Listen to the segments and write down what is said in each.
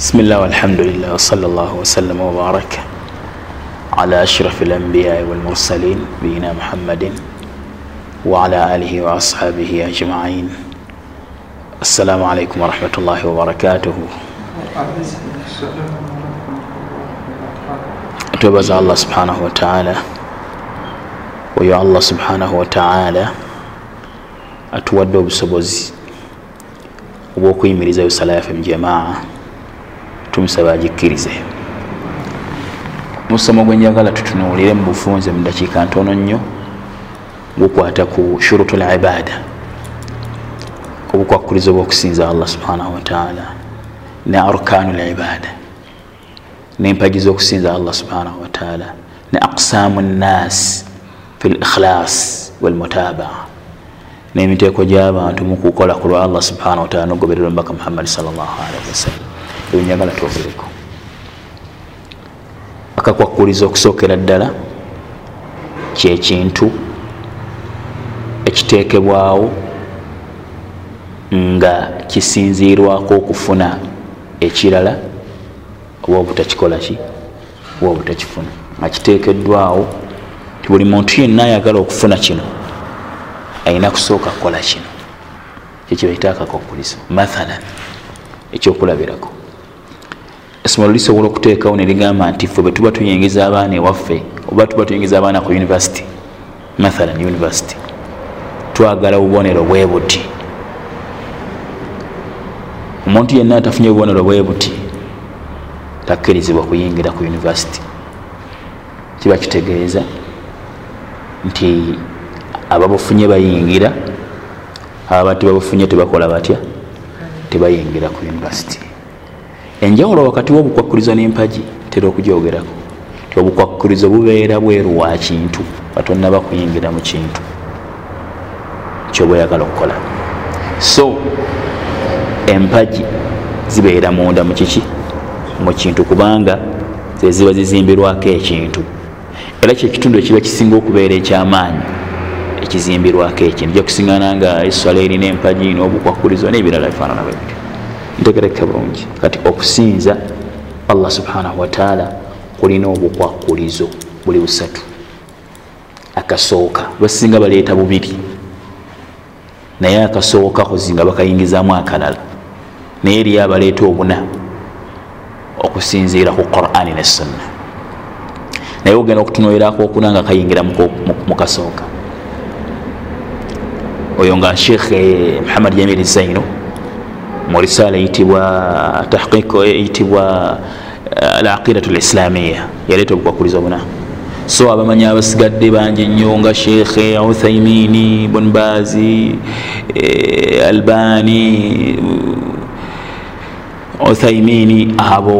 بسم الله والحمد لله وصلى الله وسلم وبارك على أشرف الأنبياء والمرسلين نبينا محمد وعلى آله وأصحابه أجمعين السلام عليكم ورحمة الله وبركاته twebaza allah subhanahu wataala oyo allah subhanahu wataala atuwadde obusobozi obwokuyimiriza yo sala yaffe mujamaa tumusaba agikkirize. Musomo gwenjagala tutunuulire mu bufunze mu dakiika ntono nnyo gukwata ku shurutu l ibada obukwakkulizo bwokusinza allah subhanahu wataala ne arkanu l ibada nempaji zokusinza allah subhanahu wataala ne aqsamu nnas fi likhlas walmutabaa nemiteeko gyabantu mukukola ku lwa allah subhanahu wataala nogoberera omubaka muhammadi salllahalihi wasallam ebinyagala twogereko akakwakuliza okusookera ddala kyekintu ekiteekebwawo nga kisinziirwako okufuna ekirala oba obutakikola ki oba obutakifuna. Nga kiteekeddwawo ti buli muntu yenna ayagala okufuna kino ayina kusooka kukola kino. Kyekibaita akakwakulizo mathalan ekyokulabirako essomero lisobola okuteekawo neligamba nti fe bwe tuba tuyingiza abaana ewaffe oba tuba tuyingiza abaana ku univesity mathalan univesity twagala bubonero bwe buti. Omuntu yenna atafunye bubonero bwe buti takkirizibwa kuyingira ku univesity kiba kitegeeza nti ababufunye bayingira aba tebabufunye tebakola batya tebayingira ku univesity enjawulo wakati wobukwakulizo n'empagi tera okujyogerako ti obukwakulizo bubeera bweru wa kintu batonna bakuyingira mu kintu kyoba oyagala okukola. So empagi zibeera munda mu kiki? Mu kintu kubanga zeziba zizimbirwako ekintu. Era kyekitundu ekiba kisinga okubeera ekyamaanyi ekizimbirwako ekintu. Jakusingana nga eswala erina empagi n'obukwakulizo n'ebirala bifaanana bwe bityo ntegereka bulungi kati okusinza allah subhanahu wataala kulina obukwakulizo buli busatu. Akasooka basinga baleeta bubiri. Naye akasooka kuzinga bakayingizamu akalala. Naye eriyo abaleeta obuna okusinziira ku qurani ne sunna. Naye ogenda okutunuulirako okuna nga kayingira mukasooka oyo nga sheekh muhammad jamiri zaino mu risaala eyitibwa tahqiq eyitibwa alaqidatu lislamiya yaleeta obukwakulizo buna. So abamanyi abasigadde bangi nnyo nga sheekhe uthaimini bonbazi albani uthaimini abo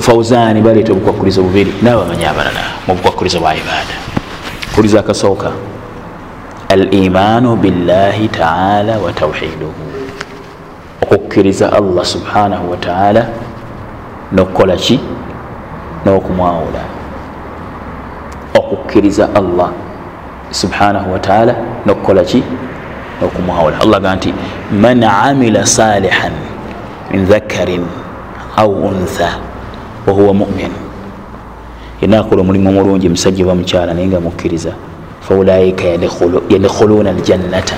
fauzani baleeta obukwakulizo bubiri. Nabamanyi abalala mu bukwakulizo bwa ibada kuliza akasooka. Alimanu billahi taala wa tauhiduhu okukkiriza allah subhanahu wataala nokukola ki? n'okumwawula. Okukkiriza allah subhanahu wataala nokukola ki? n'okumwawula. Allah ga nti man amila salihan min dhakarin au untha wahuwa mumin. Yena akola omulimu omulungi musajja oba mukyala naye nga mukkiriza. Faulaika yadkhuluna aljannata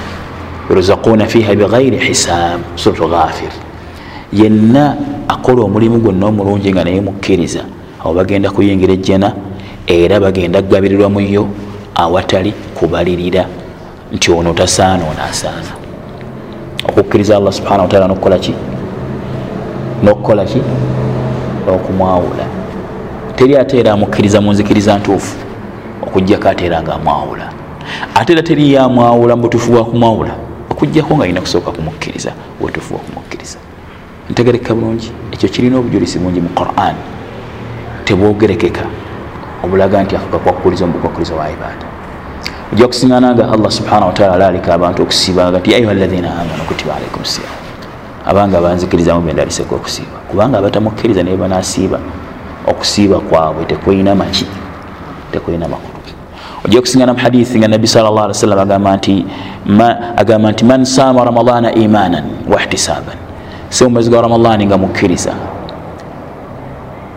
yurzaquna fiha bighairi hisab. Suratu ghafir. Yenna akola omulimu gwonna omulungi nga naye mukkiriza. Abo bagenda kuyingira ejjana era bagenda kugabirirwa muyo awatali kubalirira nti ono tasaana ono asaana. Okukkiriza allah subhanahu wataala nokukola ki? Nokukola ki? Okumwawula teri ate era amukkiriza mu nzikiriza ntuufu okugjako ate era nga amwawula. Ate era teri yamwawula mu butuufu bwa okugjako nga alina kusooka kumukkiriza butuufu bwakumukkiriza ntegereka bulungi. Ekyo kirina obujulisi bungi mu quran. Tebwogerekeka obulaga nti akakakwakuliza omubukwakuliza wa ibada ojja kusingana nga allah subhanahu wataala alaalika abantu okusiiba gati ayuha alaina amanu kutiba alaikum siyam. Abanga banzikirizamu bendaliseko okusiiba. Kubanga abatamukkiriza naye banasiiba okusiiba kwabwe tekulina maki tekulina makulu ojja kusingana mu hadithi nga nabbi sal llah alih wasallam agamba nti agamba nti man saama ramadana imanan wahtisaban si mumwezi gwa ramadani nga mukkiriza.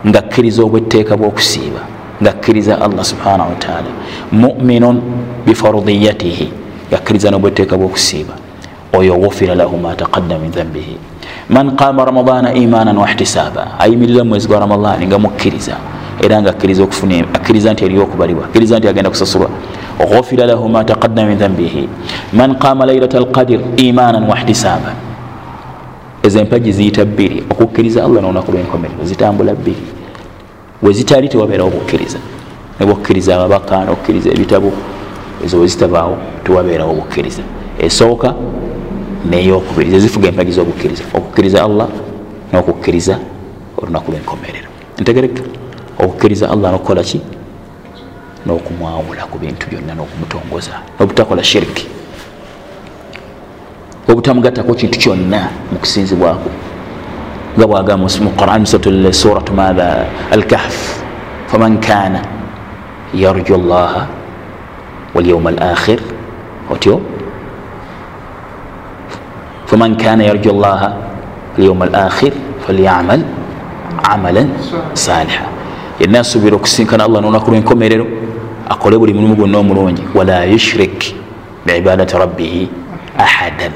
Nga kkiriza obwetteeka bwokusiiba. Nga kkiriza allah subhanahu wataala muminun bifarudiyatihi yakkiriza nobwetteeka bwokusiiba. Oyo wufira lahu ma taqaddama min dhambihi man qama ramadana imanan wahtisaba ayimirira mumwezi gwa ramadani nga mukkiriza era nga akkiriza nti eriyo okubalibwa akkiriza nti agenda kusasulwa. Gufira lahu ma taqaddama min dhambihi man qama lailata alqadir imanan wahtisaba ezo empagi ziyita bbiri okukkiriza allah nolunaku lwenkomerero zitambula bbiri. Wezitali tewabeerawo bukkiriza. Nebwokkiriza ababaka nokkiriza ebitabo ezo wezitabaawo tewabeerawo bukkiriza. Esooka neyokubiri zezifuga empagi zobukkiriza okukkiriza allah nokukkiriza olunaku lwenkomerero. Ntegereka okukkiriza allah nokukola ki? Nokumwawula ku bintu byonna nokumutongoza. Nobutakola shiriki obutamugattako kintu kyonna mukusinzibwako nga bwagamba mu quran suratu matha alkahf faman kana yarju llaha walyauma alakhir otyo faman kana yarju llaha walyauma alakhir falyamal amalan saliha yenna asuubira okusinkana allah nolunaku lwenkomerero akole buli mulimu gwonna omulungi. Wala yushrik biibadati rabbihi ahadan.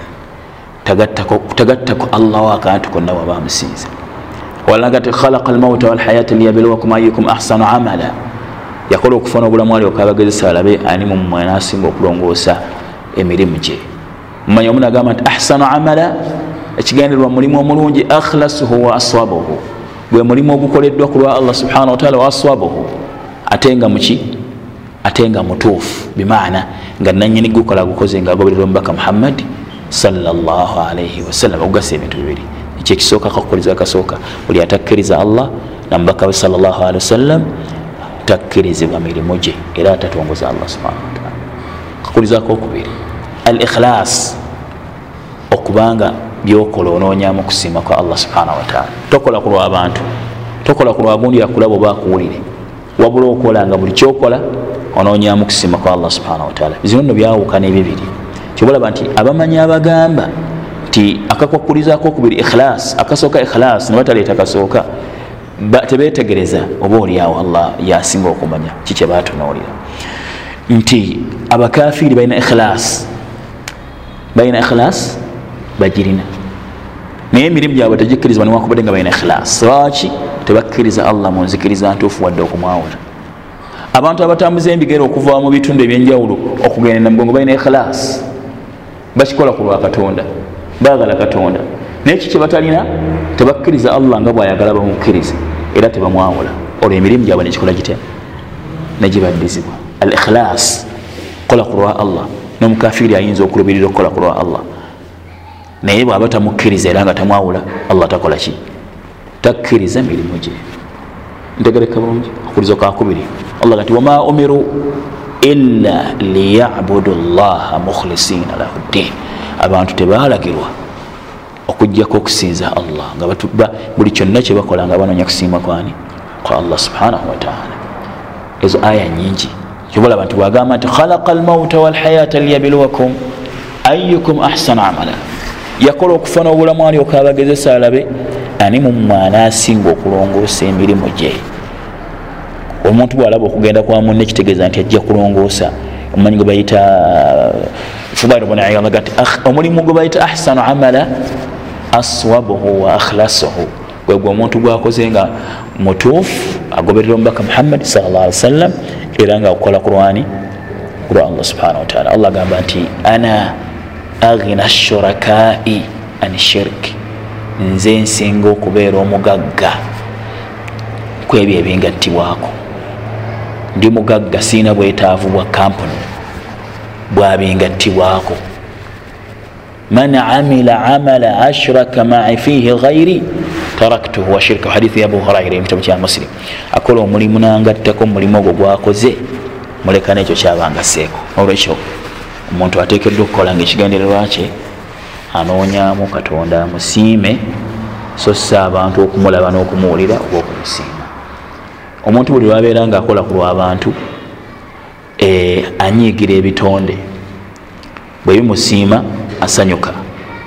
Tagattako allah wakantu konna waba amusinza walagati khalaqa almauta walhayata liyabluwakum ayukum ahsanu amala. Yakola okufuna obulamu ali okabagezesa alabe ani mumwe nasinga okulongoosa emirimu gye. Mumanya omuntu agamba nti ahsanu amala ekigendererwa mulimu omulungi akhlasuhu wa aswabuhu gwe mulimu ogukoleddwa ku lwa allah subhanahu wataala wa aswabuhu ate nga muki? Ate nga mutuufu. Bimaana nga nanyini gukola gukoze nga agoberera omubaka muhammadi salllahalaihi wasallam okugasa ebintu bibiri. Ekyo ekisooka kakukoleza kasooka buli atakkiriza allah namubaka we salllahalihi wasallam takkirizibwa mirimu gye era atatongoza allah subhanahu wataala kakulizako okubiri. Al ikhlas okubanga byokola onoonyamu kusiima kwa allah subhanahu wataala tokola ku lwabantu tokola ku lwagundi akulaba oba akuwulire wabula okola nga buli kyokola onoonyamu kusiima kwa allah subhanahu wataala bizino nno byawukana ebibiri kyobalaba nti abamanyi abagamba nti akakwakulizako okubiri ikhlas akasooka ikhlas nebataleeta kasooka tebetegereza oba oliawo allah yasinga okumanya kikyebatunuulira nti abakafiri balina ikhlas balina ikhlas bagirina. Naye emirimu gyabwe tegikkirizibwa niwakubadde nga balina ikhlas lwaki? Tebakkiriza allah munzikiriza ntuufu wadde okumwawula. Abantu abatambuza embigere okuva mu bitundu ebyenjawulo okugenda namugongo balina ikhlas bakikola ku lwa katonda. Bagala katonda. Naye ki kyebatalina tebakkiriza allah nga bwayagala bamukkirize era tebamwawula. Olwo emirimu gyabwe nekikola gitya? Negibaddizibwa. Al ikhlas kola ku lwa allah. Nomukafiri ayinza okulubirira okukola ku lwa allah naye bwaba tamukkiriza era nga tamwawula allah takola ki? Takkiriza mirimu gye. Ntegereka bulungi okuliza kakubiri allah gati wama umiru illa liyabudu llaha mukhlisina lahu ddin. Abantu tebalagirwa okugjako okusinza allah nga buli kyonna kyebakola nga banonya kusiima kwani? Kwa allah subhanahu wataala ezo aya nyingi kyobalaba nti bwagamba nti khalaqa almauta walhayata liyabluwakum ayukum ahsanu amala yakola okufuna obulamu alyoka abagezesa alabe ani mumwana asinga okulongoosa emirimu gye? Omuntu bwalaba okugenda kwa munne kitegeeza nti ajja kulongoosa omumanyi gwe bayita fubairobonagati omulimu gwe bayita ahsanu amala aswabuhu wa akhlasuhu. Gwegwe omuntu gwakoze nga mutuufu agoberera omubaka muhammadi salla ali wasallam era nga akukola kulwani kulwa allah subhanahu wataala allah agamba nti ana aghina shurakai an shirk. Nze nsinga okubeera omugagga kwebyo ebingattibwako. Ndi mugagga siina bwetaavu bwa kampuni bwabingattibwako. Man amila amala ashraka mai fihi ghairi taraktuhu washirka hadithi ya abu huraira emukitabu kya muslim. Akola omulimu nangattako omulimu ogwo gwakoze muleka nekyo kyabangaseeko olwekyo omuntu atekeddwa okukola nga ekigendererwa kye anoonyamu katonda amusiime so si abantu okumulaba n'okumuwulira oba okumusiima. Omuntu buli lwabeera nga akola ku lwabantu anyiigira ebitonde. Bwe bimusiima asanyuka.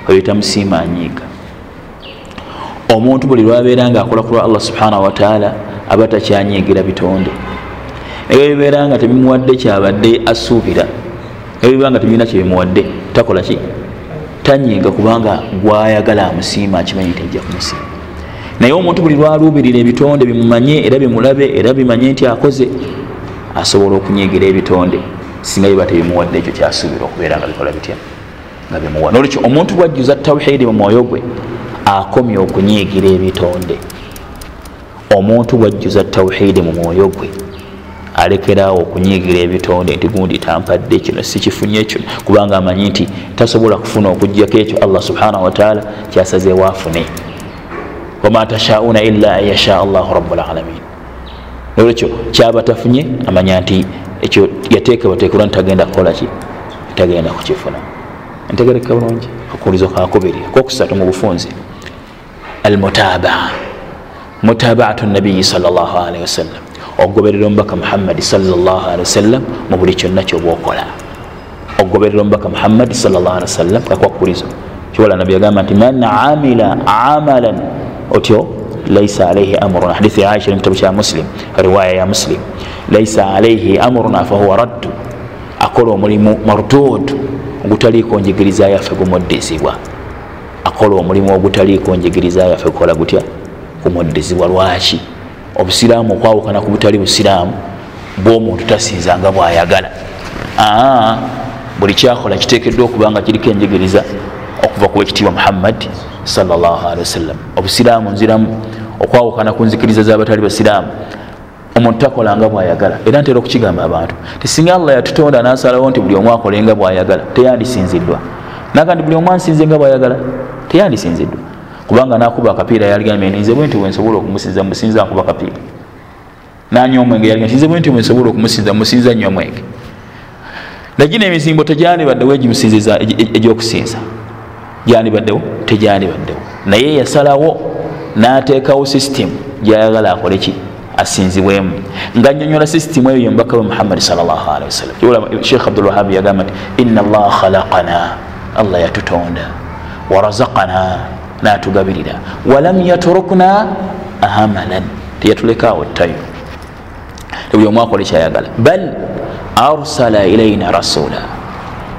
Bwe bitamusiima anyiiga. Omuntu buli lwabeera nga akola kulwa allah subhanahu wataala aba takyanyigira bitonde. Ebyo bibeera nga tebimuwadde kyabadde asuubira ebyo biba nga tebirina kyebimuwadde takola ki? Tanyiga kubanga gwayagala amusiima akimanyi nti ajja kumusiima. Naye omuntu buli lwaluubirira ebitonde bimumanye era bimulabe era bimanye nti akoze asobola okunyigira ebitonde. Singa biba tebimuwadde ekyo kyasuubira okubeera nga bikola bitya? Nga bimuwa nolwekyo omuntu bwajjuza tawhidi mu mwoyo gwe akomye okunyigira ebitonde. Omuntu bwajjuza tawhidi mu mwoyo gwe alekeraawo okunyigira ebitonde nti gundi tampadde kino sikifunye kino. Kubanga amanyi nti tasobola kufuna okugjako ekyo allah subhanahu wataala kyasazeewo afune wama tashauna illa an yasha allahu rabulalamin nolwekyo kyaba tafunye amanya nti ekyo yateekebwa teekebwa ntitagenda kukolaki tagenda kukifuna. Ntegereka bulungi akulizo kakubiri kokusatu mu bufunzi almutabaa mutabaatu nabiyi salllahalihi wasallam ogoberera omubaka muhammadi sawasalam mu buli kyonna kyobwokola. Ogoberera omubaka muhammadi sawasalam kakwakulizo kiwala nabi yagamba nti man amila amalan otyo laisa alaihi amruna hadithi ya aisha mukitabu kya muslim riwaya ya muslim. Laisa alaihi amruna fahuwa raddu. Akola omulimu mardud ogutaliiko njigiriza yaffe gumuddizibwa. Akola omulimu ogutaliiko njigiriza yaffe gukola gutya? Gumuddizibwa lwaki obusiraamu okwawukana ku butali busiraamu bwomuntu tasinzanga bwayagala. Aa buli kyakola kitekeddwa okuba nga kiriko enjigiriza okuva ku wekitiibwa muhammadi wasalam obusiraamu nziramu okwawukana ku nzikiriza zabatali basiraamu omuntu takolanga bwayagala. Era ntera okukigamba abantu tisinga allah yatutonda nasalawo nti buli omu akolenga bwayagala teyandisinziddwa naga nti buli omu ansinze nga bwayagala teyandisinziddwa kubanga nakuba akapiira yaligambye ninze bwenti bwensobola okumusinza musinza nkuba kapiira nanywa omwenge yaligambye nze bwenti bwensobola okumusinza musinza nnyo omwenge. Nagina emizimbo tejanibaddewo egimusinziza egyokusinza. Janibaddewo tejanibaddewo naye yasalawo nateekawo sisitemu gyayagala akoleki asinzibwemu. Nga nyonyola sisitemu eyo yomubaka we muhammadi sawasalam sheikh abdulwahabi yagamba nti ina allaha khalaqana. Allah yatutonda. Warazakana natugabirira. Walam yaturukna amalan. Teyatulekaawo ttayo tebuli omu akola ekyayagala. Bal arsala ilaina rasula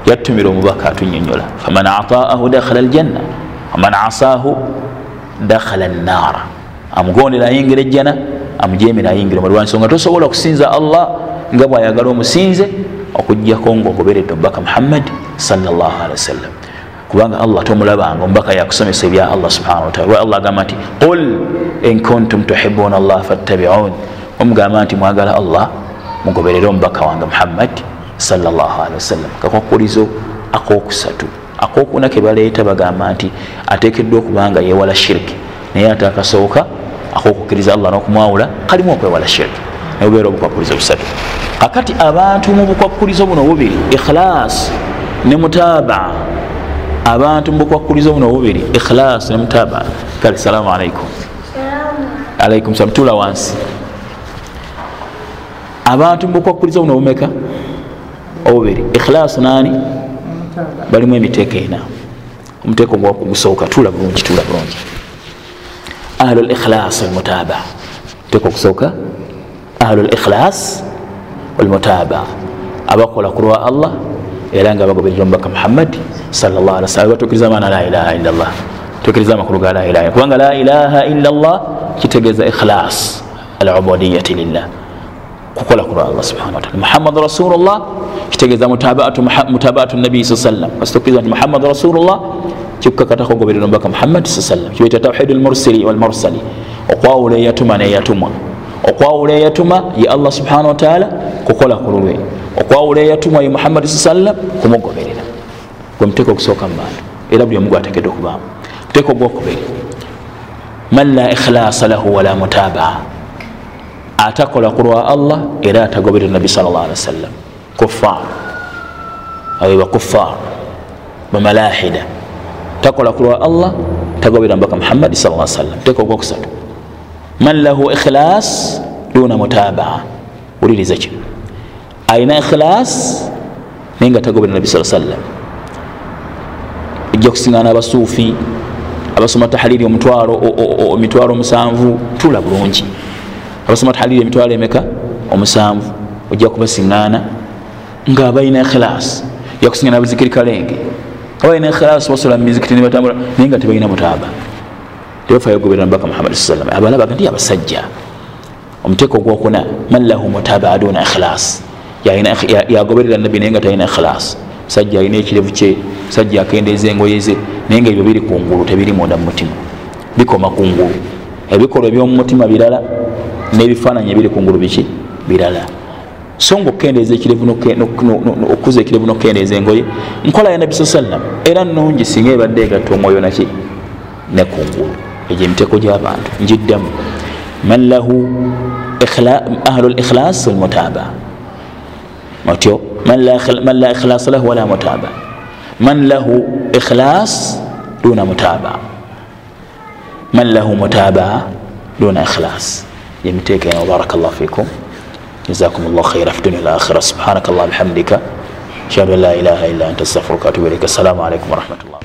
yatumira omubaka atunyonyola. Faman ataahu dakhala aljanna. Waman asaahu dakhala annaara. Amugondera ayingira ejjana amujemera ayingira omulwansonga tosobola okusinza allah nga bwayagala omusinze okugjako ngaogoberedde omubaka muhammadi salllahalihi wasallam kubanga allah tomulabanga omubaka yakusomesa ebya allah subhanahu wataala allah agamba nti qul in kuntum tuhibuna allah fattabiun omugamba nti mwagala allah mugoberere omubaka wange muhammad salllahalihi wasallam kakwakulizo akokusatu. Akokuna kebaleeta bagamba nti atekeddwa okubanga yewala shiriki naye ate akasooka akokukkiriza allah nokumwawula kalimu okwewala shiriki naye obeera obukwakulizo busatu. Akati abantu mu bukwakulizo buno bubiri ikhilas ne mutabaa abantu mubukwakulizo buno bubiri ikhilas ne mutabaa kale salamu alaikum. Alaikum salam tula wansi. Abantu mubukwakulizo buno bumeka obubiri. Ikhilas nani balimu emiteeko ena. Omuteeko gusooka tula bulungi tula bulungi. Ahlu likhlas walmutaba muteeko ogusooka? Ahlu likhlas walmutaba abakola kulwa allah era nga bagoberera omubaka muhammadi batukiriza maana la ilaha illa llah tukiriza amakulu ga la ilaha kubanga la ilaha illa llah kitegeeza ikhlas. Alubudiyati lillah. Kukola kulwa allah subhana wataala muhammadu rasulullah kitegeeza mutabaatu nabii sa sallam kasitukiriza nti muhammadu rasulullah kikukakatako ogoberera omubaka muhammadi sa sallam kibaita tawhidu lmursili walmursali okwawula eyatuma neyatumwa okwawula eyatuma ye allah subhana wataala kukola kululwe okwawula eyatumwa ye muhammadi sa sallam kumugoberera gwe muteeko ogusooka mu bantu era buli omu gwatekedde okubaamu muteeko ogwokubiri man la ikhlasa lahu wala mutabaa atakola kulwa allah era atagoberera nabi sal llah alih wasallam kuffar abe bakuffar bamalahida takola kulwa allah tagoberera mubaka muhammadi sa sallam. Muteeko ogwokusatu man lahu ikhlas duna mutabaa wuliriza kino ayina ikhlas naye nga tagoberera nabi saa sallam ejja kusingana abasuufi abasoma tahaliri emitwalo musanvu tula bulungi. Abasoma tahaliri emitwalo emeka? Omusanvu. Ojja kubasiŋŋaana. Nga balina ikhilas yakusiŋana buzikiri kalenge. Abalina ikhilas basola mumizikiti nibatambula naye nga tebalina mutaaba. Tebafayo goberera mubaka muhammadi saa sallam abalabaga ndi abasajja. Omuteeko ogwokuna man lahu mutabaa duna ikhilas yagoberera nabbi naye nga talina ikhilas sajja alina ekirevu kye sajja akendeeza engoye ze naye nga ebyo biri kungulu tebiri munda mumutima bikoma kungulu ebikolwa ebyomumutima birala nebifaananyi ebiri kungulu biki? Birala. So nga okukendeeza ekirevu okukuza ekirevu nokukendeeza engoye nkola ya nabbi saa sallam era nungi singa ebadde egatta omwoyo naki nekungulu egyo emiteeko gy'abantu njiddamu man lahu ahlu likhlas walmutaba otyo man la ikhlas lahu wala mutaba man lahu ikhlas duna mutaba man lahu mutaba duna ikhlas yemiteeko eno baraka llah fikum جزاكم الله خيرا في الدنيا والآخرة سبحانك الله بحمدك أشهد أن لا إله إلا أنت أستغفرك وأتوب إليك السلام عليكم ورحمة الله